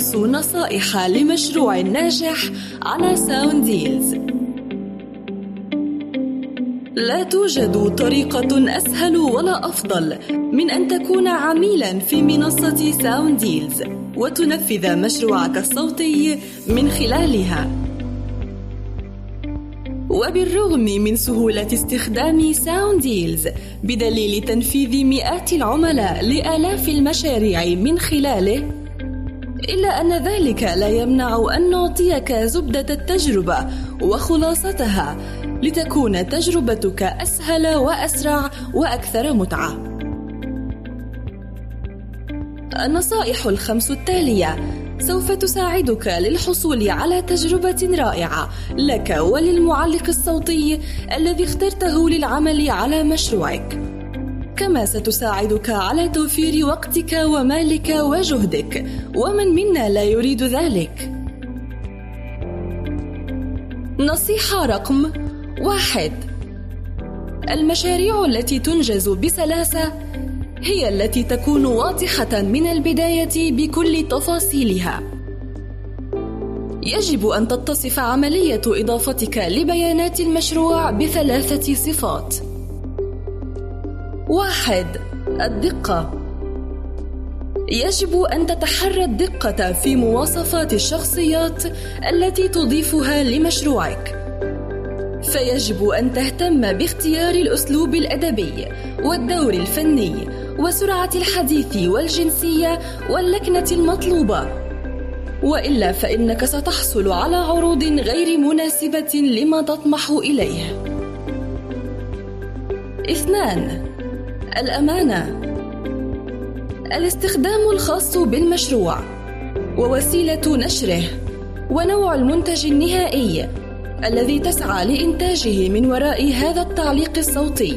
خمس نصائح لمشروع ناجح على Soundeals لا توجد طريقة أسهل ولا أفضل من أن تكون عميلا في منصة Soundeals وتنفذ مشروعك الصوتي من خلالها. وبالرغم من سهولة استخدام Soundeals بدليل تنفيذ مئات العملاء لآلاف المشاريع من خلاله إلا أن ذلك لا يمنع أن نعطيك زبدة التجربة وخلاصتها لتكون تجربتك أسهل وأسرع وأكثر متعة. النصائح الخمس التالية سوف تساعدك للحصول على تجربة رائعة لك وللمعلق الصوتي الذي اخترته للعمل على مشروعك. كما ستساعدك على توفير وقتك ومالك وجهدك. ومن منا لا يريد ذلك؟ نصيحة رقم واحد. المشاريع التي تنجز بسلاسة هي التي تكون واضحة من البداية بكل تفاصيلها. يجب أن تتصف عملية إضافتك لبيانات المشروع بثلاثة صفات. واحد الدقة. يجب أن تتحرى الدقة في مواصفات الشخصيات التي تضيفها لمشروعك. فيجب أن تهتم باختيار الأسلوب الأدبي والدور الفني وسرعة الحديث والجنسية واللكنة المطلوبة. وإلا فإنك ستحصل على عروض غير مناسبة لما تطمح إليه. اثنان الأمانة. الاستخدام الخاص بالمشروع ووسيلة نشره ونوع المنتج النهائي الذي تسعى لإنتاجه من وراء هذا التعليق الصوتي.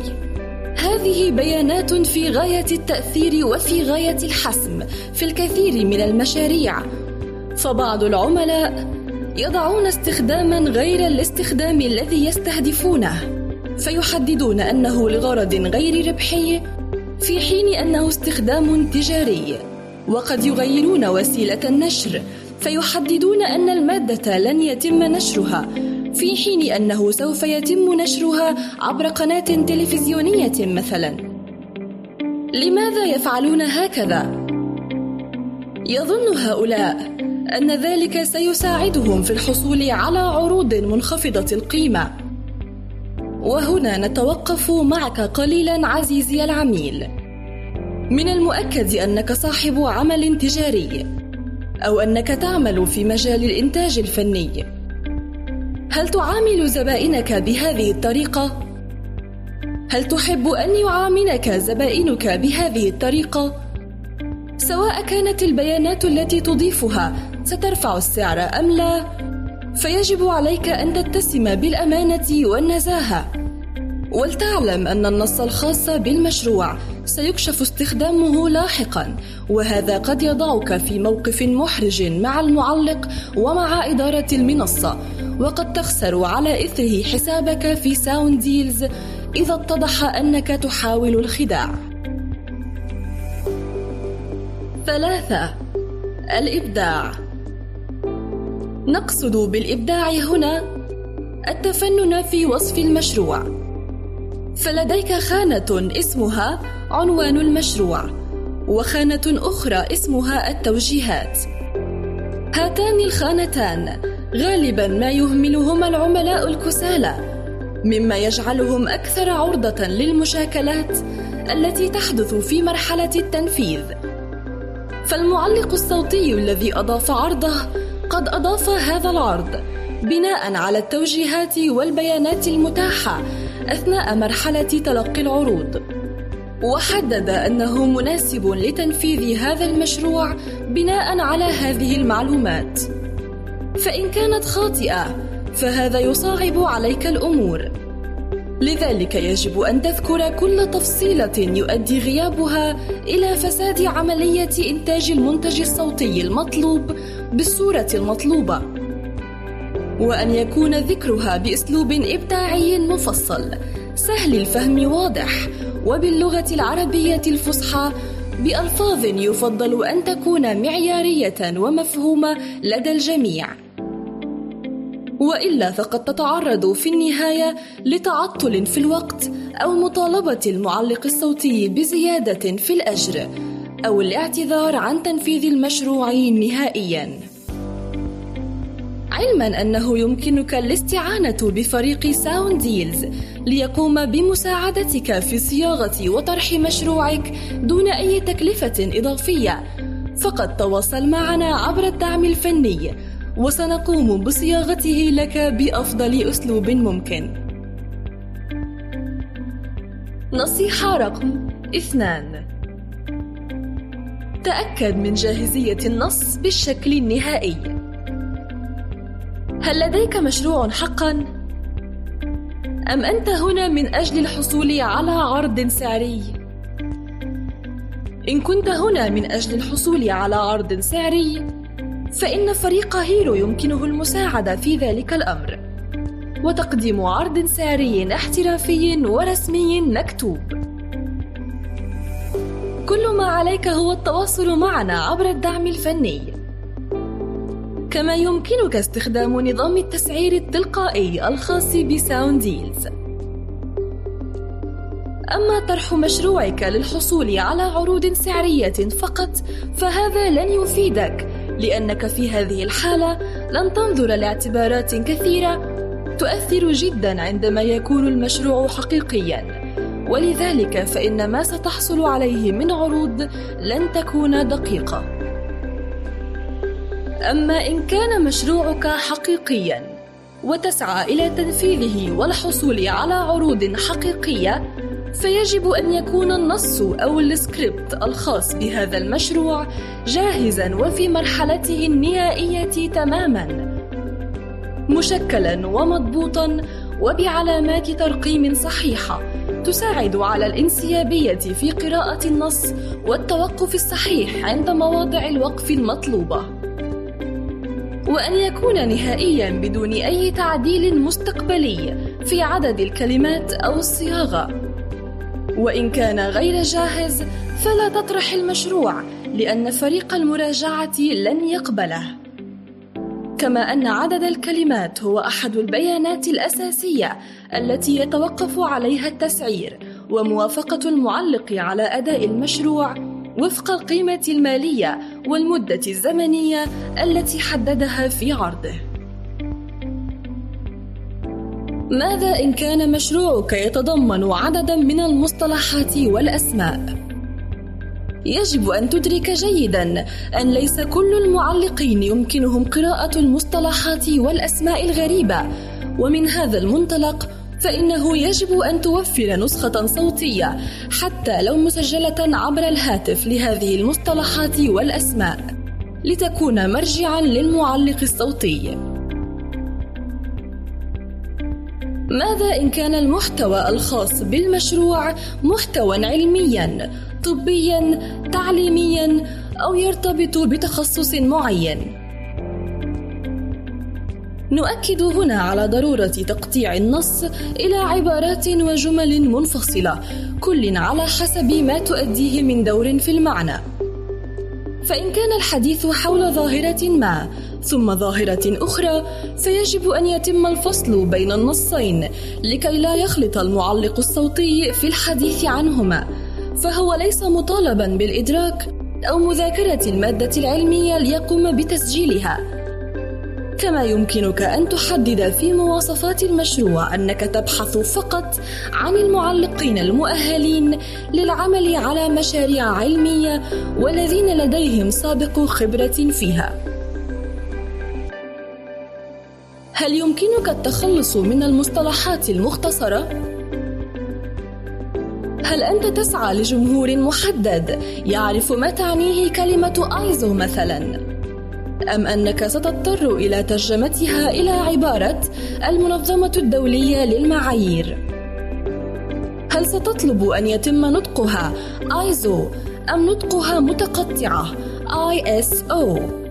هذه بيانات في غاية التأثير وفي غاية الحسم في الكثير من المشاريع. فبعض العملاء يضعون استخداما غير الاستخدام الذي يستهدفونه. فيحددون أنه لغرض غير ربحي في حين أنه استخدام تجاري. وقد يغيرون وسيلة النشر فيحددون أن المادة لن يتم نشرها في حين أنه سوف يتم نشرها عبر قناة تلفزيونية مثلا. لماذا يفعلون هكذا؟ يظن هؤلاء أن ذلك سيساعدهم في الحصول على عروض منخفضة القيمة. وهنا نتوقف معك قليلا عزيزي العميل. من المؤكد أنك صاحب عمل تجاري أو أنك تعمل في مجال الإنتاج الفني. هل تعامل زبائنك بهذه الطريقة؟ هل تحب أن يعاملك زبائنك بهذه الطريقة؟ سواء كانت البيانات التي تضيفها سترفع السعر أم لا؟ فيجب عليك أن تتسم بالأمانة والنزاهة. ولتعلم أن النص الخاص بالمشروع سيكشف استخدامه لاحقا وهذا قد يضعك في موقف محرج مع المعلق ومع إدارة المنصه وقد تخسر على إثره حسابك في Soundeals إذا اتضح أنك تحاول الخداع. ثلاثة الإبداع. نقصد بالإبداع هنا التفنن في وصف المشروع. فلديك خانة اسمها عنوان المشروع وخانة أخرى اسمها التوجيهات. هاتان الخانتان غالبا ما يهملهما العملاء الكسالى مما يجعلهم أكثر عرضة للمشاكلات التي تحدث في مرحلة التنفيذ. فالمعلق الصوتي الذي أضاف عرضه قد أضاف هذا العرض بناء على التوجيهات والبيانات المتاحة أثناء مرحلة تلقي العروض. وحدد أنه مناسب لتنفيذ هذا المشروع بناء على هذه المعلومات. فإن كانت خاطئة فهذا يصعب عليك الأمور. لذلك يجب أن تذكر كل تفصيلة يؤدي غيابها إلى فساد عملية إنتاج المنتج الصوتي المطلوب بالصورة المطلوبة وأن يكون ذكرها بأسلوب إبداعي مفصل سهل الفهم واضح وباللغة العربية الفصحى بألفاظ يفضل أن تكون معيارية ومفهومة لدى الجميع. وإلا فقد تتعرض في النهاية لتعطل في الوقت أو مطالبة المعلق الصوتي بزيادة في الأجر أو الاعتذار عن تنفيذ المشروع نهائيا. علما أنه يمكنك الاستعانة بفريق Soundeals ليقوم بمساعدتك في صياغة وطرح مشروعك دون أي تكلفة إضافية. فقط تواصل معنا عبر الدعم الفني وسنقوم بصياغته لك بأفضل أسلوب ممكن. نصيحة رقم اثنان. تأكد من جاهزية النص بالشكل النهائي. هل لديك مشروع حقا؟ أم أنت هنا من أجل الحصول على عرض سعري؟ إن كنت هنا من أجل الحصول على عرض سعري فإن فريق Hero يمكنه المساعدة في ذلك الأمر. وتقديم عرض سعري احترافي ورسمي مكتوب. كل ما عليك هو التواصل معنا عبر الدعم الفني. كما يمكنك استخدام نظام التسعير التلقائي الخاص ب Soundeals. أما طرح مشروعك للحصول على عروض سعرية فقط فهذا لن يفيدك. لأنك في هذه الحالة لن تنظر لاعتبارات كثيرة تؤثر جدا عندما يكون المشروع حقيقيا. ولذلك فإن ما ستحصل عليه من عروض لن تكون دقيقة. أما إن كان مشروعك حقيقيا وتسعى إلى تنفيذه والحصول على عروض حقيقية فيجب أن يكون النص أو السكريبت الخاص بهذا المشروع جاهزا وفي مرحلته النهائية تماما. مشكلا ومضبوطا وبعلامات ترقيم صحيحة تساعد على الانسيابية في قراءة النص والتوقف الصحيح عند مواضع الوقف المطلوبة. وأن يكون نهائيا بدون أي تعديل مستقبلي في عدد الكلمات أو الصياغة. وإن كان غير جاهز فلا تطرح المشروع لأن فريق المراجعة لن يقبله. كما أن عدد الكلمات هو أحد البيانات الأساسية التي يتوقف عليها التسعير وموافقة المعلق على أداء المشروع وفق القيمة المالية والمدة الزمنية التي حددها في عرضه. ماذا إن كان مشروعك يتضمن عددا من المصطلحات والأسماء؟ يجب أن تدرك جيدا أن ليس كل المعلقين يمكنهم قراءة المصطلحات والأسماء الغريبة، ومن هذا المنطلق فإنه يجب أن توفر نسخة صوتية حتى لو مسجلة عبر الهاتف لهذه المصطلحات والأسماء، لتكون مرجعا للمعلق الصوتي. ماذا إن كان المحتوى الخاص بالمشروع محتوى علميا طبيا تعليميا أو يرتبط بتخصص معين؟ نؤكد هنا على ضرورة تقطيع النص إلى عبارات وجمل منفصلة كل على حسب ما تؤديه من دور في المعنى. فإن كان الحديث حول ظاهرة ما ثم ظاهرة أخرى فيجب أن يتم الفصل بين النصين لكي لا يخلط المعلق الصوتي في الحديث عنهما فهو ليس مطالبا بالإدراك أو مذاكرة المادة العلمية ليقوم بتسجيلها كما يمكنك أن تحدد في مواصفات المشروع أنك تبحث فقط عن المعلقين المؤهلين للعمل على مشاريع علمية والذين لديهم سابق خبرة فيها. هل يمكنك التخلص من المصطلحات المختصرة؟ هل أنت تسعى لجمهور محدد يعرف ما تعنيه كلمة آيزو مثلاً؟ أم أنك ستضطر إلى ترجمتها إلى عبارة المنظمة الدولية للمعايير؟ هل ستطلب أن يتم نطقها آيزو أم نطقها متقطعة ISO؟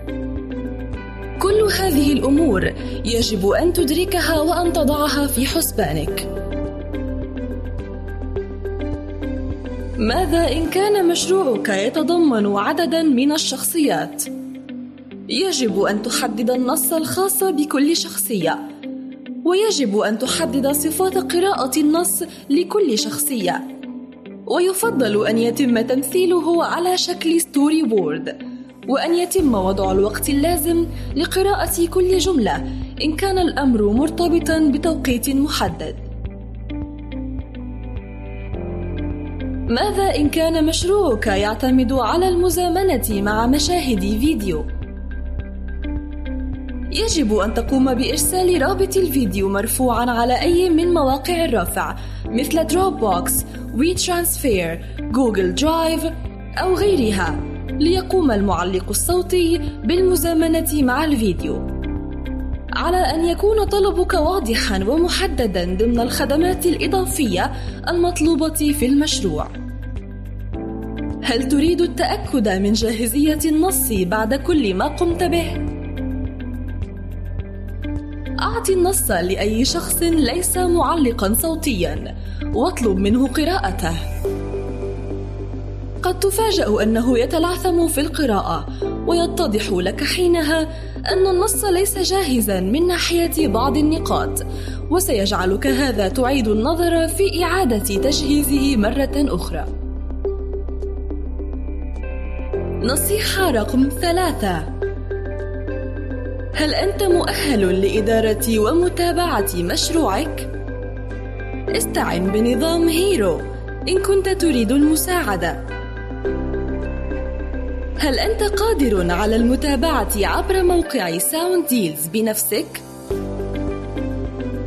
كل هذه الأمور يجب أن تدركها وأن تضعها في حسبانك. ماذا إن كان مشروعك يتضمن عددا من الشخصيات؟ يجب أن تحدد النص الخاص بكل شخصية ويجب أن تحدد صفات قراءة النص لكل شخصية ويفضل أن يتم تمثيله على شكل storyboard وأن يتم وضع الوقت اللازم لقراءة كل جملة إن كان الأمر مرتبطا بتوقيت محدد ماذا إن كان مشروعك يعتمد على المزامنة مع مشاهد فيديو؟ يجب أن تقوم بإرسال رابط الفيديو مرفوعا على أي من مواقع الرفع مثل Dropbox، WeTransfer، Google Drive أو غيرها ليقوم المعلق الصوتي بالمزامنة مع الفيديو. على أن يكون طلبك واضحا ومحددا ضمن الخدمات الإضافية المطلوبة في المشروع. هل تريد التأكد من جاهزية النص بعد كل ما قمت به؟ أعط النص لأي شخص ليس معلقا صوتيا واطلب منه قراءته. قد تفاجأ أنه يتلعثم في القراءة ويتضح لك حينها أن النص ليس جاهزا من ناحية بعض النقاط وسيجعلك هذا تعيد النظر في إعادة تجهيزه مرة أخرى. نصيحة رقم ثلاثة. هل أنت مؤهل لإدارة ومتابعة مشروعك؟ استعن بنظام Hero. إن كنت تريد المساعدة هل أنت قادر على المتابعة عبر موقع Soundeals بنفسك؟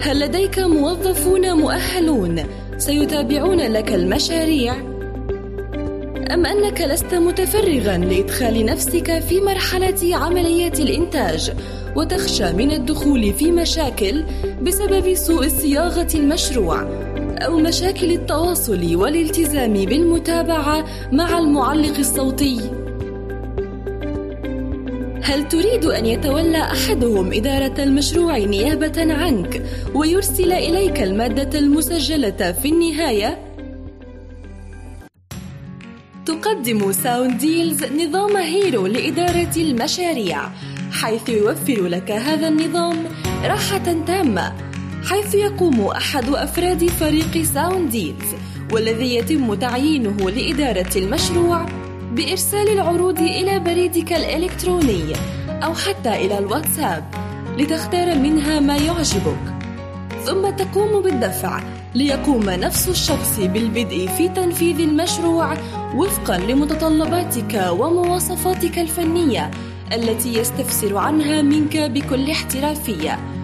هل لديك موظفون مؤهلون سيتابعون لك المشاريع؟ أم أنك لست متفرغا لإدخال نفسك في مرحلة عملية الإنتاج وتخشى من الدخول في مشاكل بسبب سوء صياغة المشروع أو مشاكل التواصل والالتزام بالمتابعة مع المعلق الصوتي؟ هل تريد أن يتولى أحدهم إدارة المشروع نيابة عنك ويرسل إليك المادة المسجلة في النهاية؟ تقدم Soundeals نظام Hero لإدارة المشاريع حيث يوفر لك هذا النظام راحة تامة حيث يقوم أحد أفراد فريق Soundeals والذي يتم تعيينه لإدارة المشروع بإرسال العروض إلى بريدك الإلكتروني أو حتى إلى الواتساب لتختار منها ما يعجبك. ثم تقوم بالدفع ليقوم نفس الشخص بالبدء في تنفيذ المشروع وفقا لمتطلباتك ومواصفاتك الفنية التي يستفسر عنها منك بكل احترافية.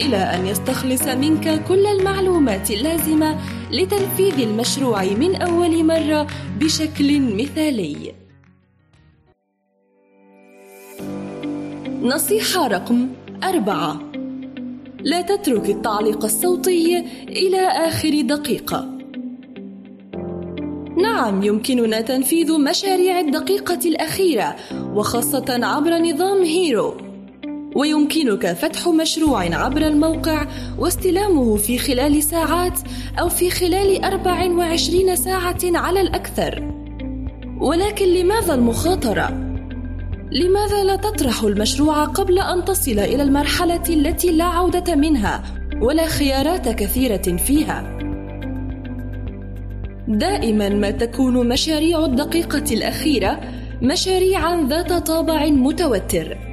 إلى أن يستخلص منك كل المعلومات اللازمة لتنفيذ المشروع من أول مرة بشكل مثالي. نصيحة رقم أربعة. لا تترك التعليق الصوتي إلى آخر دقيقة. نعم يمكننا تنفيذ مشاريع الدقيقة الأخيرة وخاصة عبر نظام هيرو. ويمكنك فتح مشروع عبر الموقع واستلامه في خلال ساعات أو في خلال 24 ساعة على الأكثر. ولكن لماذا المخاطرة؟ لماذا لا تطرح المشروع قبل أن تصل إلى المرحلة التي لا عودة منها ولا خيارات كثيرة فيها؟ دائما ما تكون مشاريع الدقيقة الأخيرة مشاريعا ذات طابع متوتر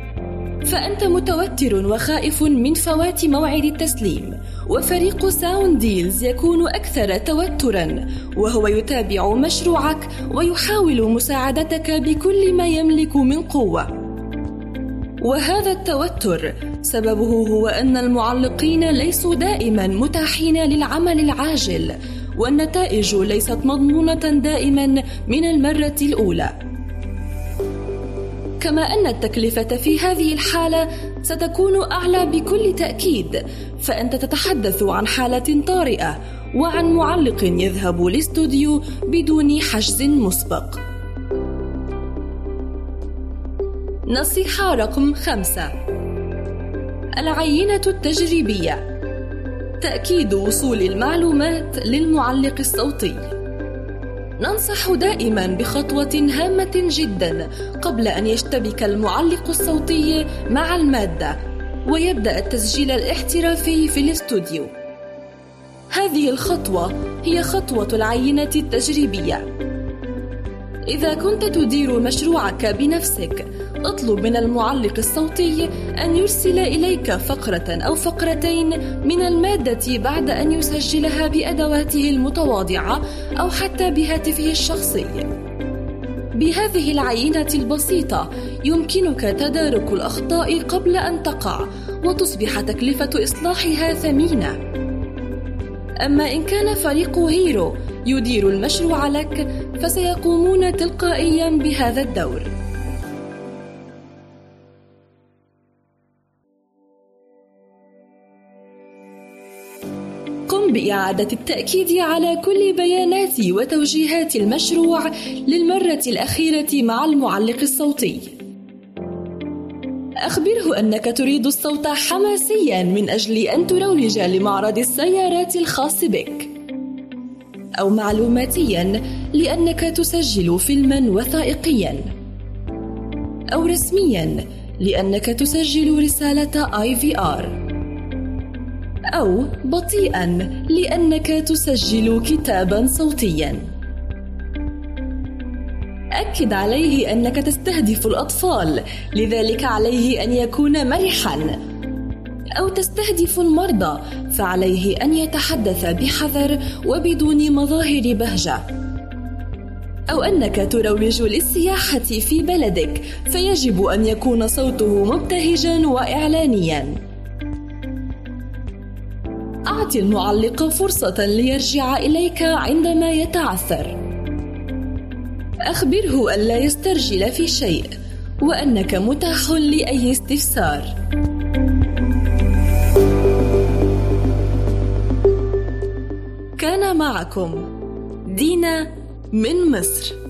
فأنت متوتر وخائف من فوات موعد التسليم وفريق Soundeals يكون أكثر توترا وهو يتابع مشروعك ويحاول مساعدتك بكل ما يملك من قوة. وهذا التوتر سببه هو أن المعلقين ليسوا دائما متاحين للعمل العاجل والنتائج ليست مضمونة دائما من المرة الأولى. كما أن التكلفة في هذه الحالة ستكون أعلى بكل تأكيد فأنت تتحدث عن حالة طارئة وعن معلق يذهب لاستوديو بدون حجز مسبق. نصيحة رقم خمسة. العينة ننصح دائما بخطوة هامة جدا قبل أن يشتبك المعلق الصوتي مع المادة ويبدأ التسجيل الاحترافي في الاستوديو. هذه الخطوة هي خطوة العينة التجريبية. إذا كنت تدير مشروعك بنفسك، أطلب من المعلق الصوتي أن يرسل إليك فقرة أو فقرتين من المادة بعد أن يسجلها بأدواته المتواضعة أو حتى بهاتفه الشخصي. بهذه العينة البسيطة يمكنك تدارك الأخطاء قبل أن تقع وتصبح تكلفة إصلاحها ثمينة. أما إن كان فريق هيرو يدير المشروع لك فسيقومون تلقائيا بهذا الدور. بإعادة التأكيد على كل بيانات وتوجيهات المشروع للمرة الأخيرة مع المعلق الصوتي. أخبره أنك تريد الصوت حماسيا من أجل أن تروج لمعرض السيارات الخاص بك. أو معلوماتيا لأنك تسجل فيلما وثائقيا. أو رسميا لأنك تسجل رسالة IVR. أو بطيئا لأنك تسجل كتابا صوتيا. أكد عليه أنك تستهدف الأطفال، لذلك عليه أن يكون مرحا. أو تستهدف المرضى، فعليه أن يتحدث بحذر وبدون مظاهر بهجة. أو أنك تروج للسياحة في بلدك، فيجب أن يكون صوته مبتهجا وإعلانيا. أعطي المعلق فرصة ليرجع إليك عندما يتعثر. أخبره ألا يسترجل في شيء وأنك متاح لأي استفسار. كان معكم دينا من مصر